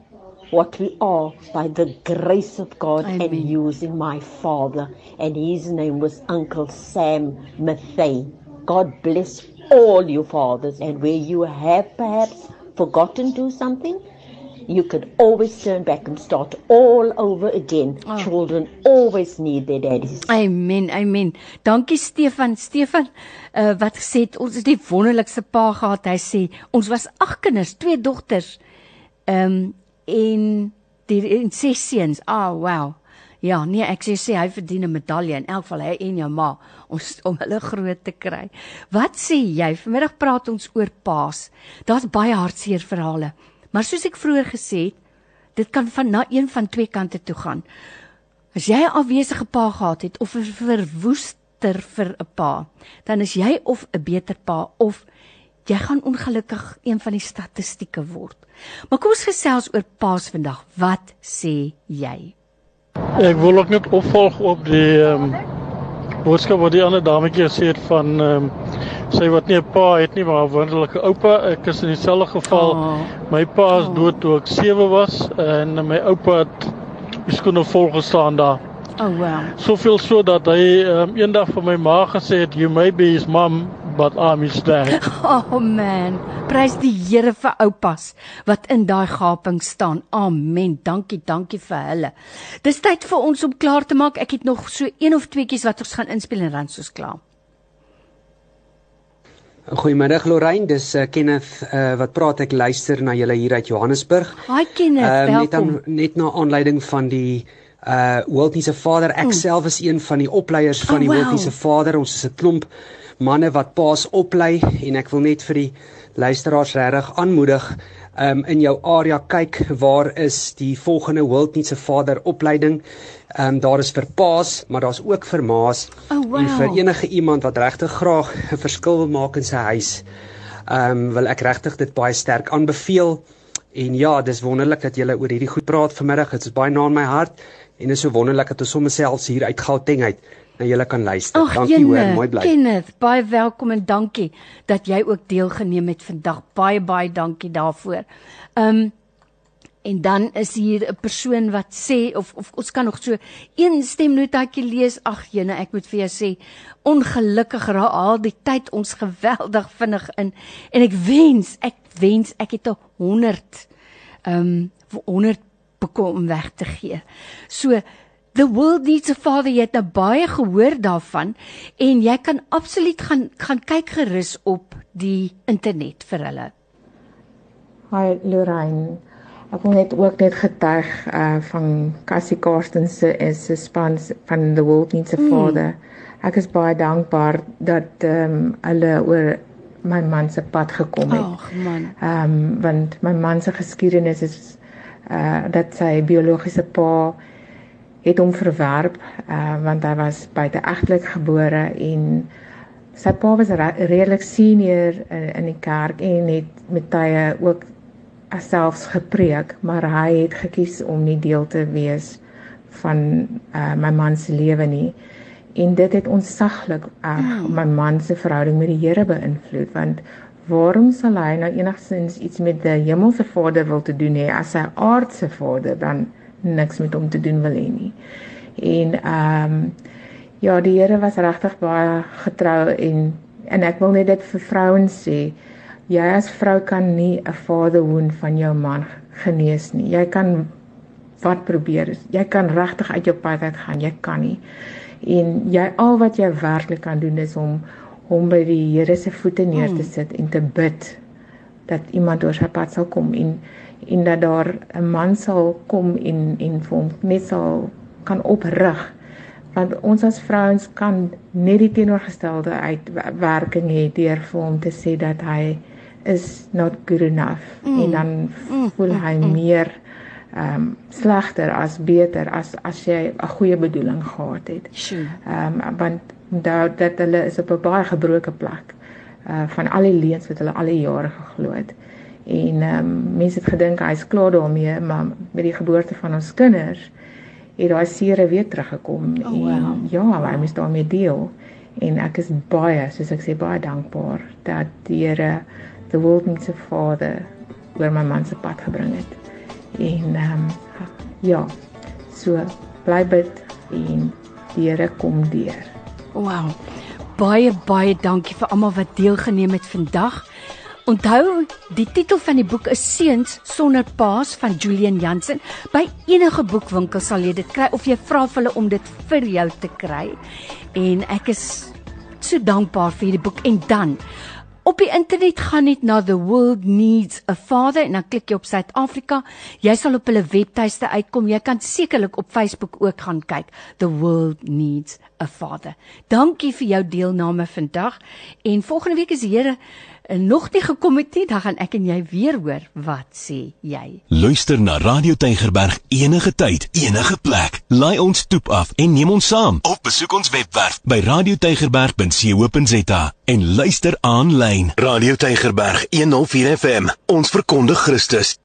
what we are by the grace of God and using my father, and his name was Uncle Sam Mathey. God bless all you fathers, and where you have perhaps forgotten to do something, you could always turn back and start all over again. Oh. Children always need their daddies. Amen, amen. Dankie Stefan. Stefan uh, wat gesê het ons het die wonderlikste pa gehad. Hy sê ons was ag kinders, twee dogters. Ehm um, en die en ses seuns. Ah, oh, wow. Ja, nee, ek sê sê hy verdien 'n medalje in elk geval hy en jou ma ons om hulle groot te kry. Wat sê jy? Vanmiddag praat ons oor paas. Daar's baie hartseer verhale. Maar soos ek vroeër gesê het, dit kan van na een van twee kante toe gaan. As jy 'n afwesige pa gehad het of 'n verwoester vir 'n pa, dan is jy of 'n beter pa of jy gaan ongelukkig een van die statistieke word. Maar kom ons gesels oor paas vandag. Wat sê jy? Ek wil ook net opvolg op die ehm um, boodskap wat die ander dametjie gesê het van ehm um, sy wat nie 'n pa het nie maar 'n wonderlike oupa. Ek is in dieselfde geval. Oh. My pa is dood toe ek 7 was en my oupa het skoene vol gestaan daar. Oh wow. Soveel so dat hy um, eendag vir my ma gesê het you may be his mom but I'm his dad. Oh man, prys die Here vir oupas wat in daai gaping staan. Amen. Dankie, dankie vir hulle. Dis tyd vir ons om klaar te maak. Ek het nog so een of tweeetjies wat ons gaan inspel en dan soos klaar. Goeiemiddag Lorraine, dis uh, Kenneth uh, wat praat ek luister na julle hier uit Johannesburg. Hi Kenneth, uh, welkom. Net, aan, net na aanleiding van die uh Wiltie se vader, ek mm. self is een van die opleiers van oh, die wow. Wiltie se vader. Ons is 'n klomp manne wat paas oplei en ek wil net vir die luisteraars regtig aanmoedig um in jou area kyk waar is die volgende Wiltie se vader opleiding. Ehm um, daar is vir paas, maar daar's ook vir maas oh, wow. en vir enige iemand wat regtig graag 'n verskil wil maak in sy huis. Ehm um, wil ek regtig dit baie sterk aanbeveel. En ja, dis wonderlik dat julle oor hierdie goed praat vanmiddag. Dit is baie na in my hart en is so wonderlik dat ons sommer selfs hier uit Gauteng uit na julle kan luister. Ach, dankie jene, hoor, mooi bly. Kenneth, baie welkom en dankie dat jy ook deelgeneem het vandag. Baie baie dankie daarvoor. Ehm um, En dan is hier 'n persoon wat sê of of ons kan nog so een stemnotaatjie lees. Ag jene, ek moet vir jou sê, ongelukkig raal die tyd ons geweldig vinnig in en ek wens, ek wens ek het 'n 100 ehm um, 100 bekom om weg te gee. So The world needs a father jy het nou baie gehoor daarvan en jy kan absoluut gaan gaan kyk gerus op die internet vir hulle. Hi Lorraine. Ek wil net ook net getuig uh van Cassie Karsten se is se span van the world needs a mm. father. Ek is baie dankbaar dat ehm um, hulle oor my man se pad gekom het. Ag man. Ehm um, want my man se geskiedenis is uh dat sy biologiese pa het hom verwerp uh want hy was buite egtelik gebore en sy pa was redelik senior in, in die kerk en het met tye ook selfs gepreek, maar hy het gekies om nie deel te wees van uh, my man se lewe nie. En dit het onsaglik erg uh, my man se verhouding met die Here beïnvloed want waarom sal hy nou enigstens iets met die hemelse Vader wil te doen hê as sy aardse Vader dan niks met hom te doen wil hê nie. En ehm um, ja, die Here was regtig baie getrou en en ek wil net dit vir vrouens sê jy as vrou kan nie 'n vaderhoon van jou man genees nie. Jy kan wat probeer. Jy kan regtig uit jou pad uit gaan. Jy kan nie. En jy al wat jy werklik kan doen is om hom by die Here se voete neer te hmm. sit en te bid dat iemand oor sy pad sal kom en en dat daar 'n man sal kom en en vir hom net sal kan oprig want ons as vrouens kan net die teenoorgestelde uitwerking hê deur vir hom te sê dat hy is not good enough mm. en dan mm. voel hy mm. meer ehm um, slegter as beter as as jy 'n goeie bedoeling gehad het. Ehm um, want onthou dat hulle is op 'n baie gebroke plek uh van al die leuns wat hulle al die jare geglo het. En ehm um, mense het gedink hy's klaar daarmee, maar met die geboorte van ons kinders het daai seere weer teruggekom oh, wow. en ja, hy moes daarmee deel. En ek is baie, soos ek sê, baie dankbaar dat die Here the world needs a father oor my man se pad gebring het. En ehm um, ja, so bly bid en die Here kom deur. Wow. Baie baie dankie vir almal wat deelgeneem het vandag. Onthou, die titel van die boek is Seuns sonder paas van Julian Jansen. By enige boekwinkel sal jy dit kry of jy vra vir hulle om dit vir jou te kry. En ek is so dankbaar vir hierdie boek en dan Op die internet gaan net na the world needs a father en dan klik jy op Suid-Afrika. Jy sal op hulle webtuiste uitkom. Jy kan sekerlik op Facebook ook gaan kyk. The world needs a father. Dankie vir jou deelname vandag. En volgende week is die Here en nog nie gekom het nie, dan gaan ek en jy weer hoor wat sê jy. Luister na Radio Tygerberg enige tyd, enige plek. Laai ons toep af en neem ons saam. Of besoek ons webwerf by radiotygerberg.co.za en luister aanlyn. Radio Tygerberg 104 FM. Ons verkondig Christus.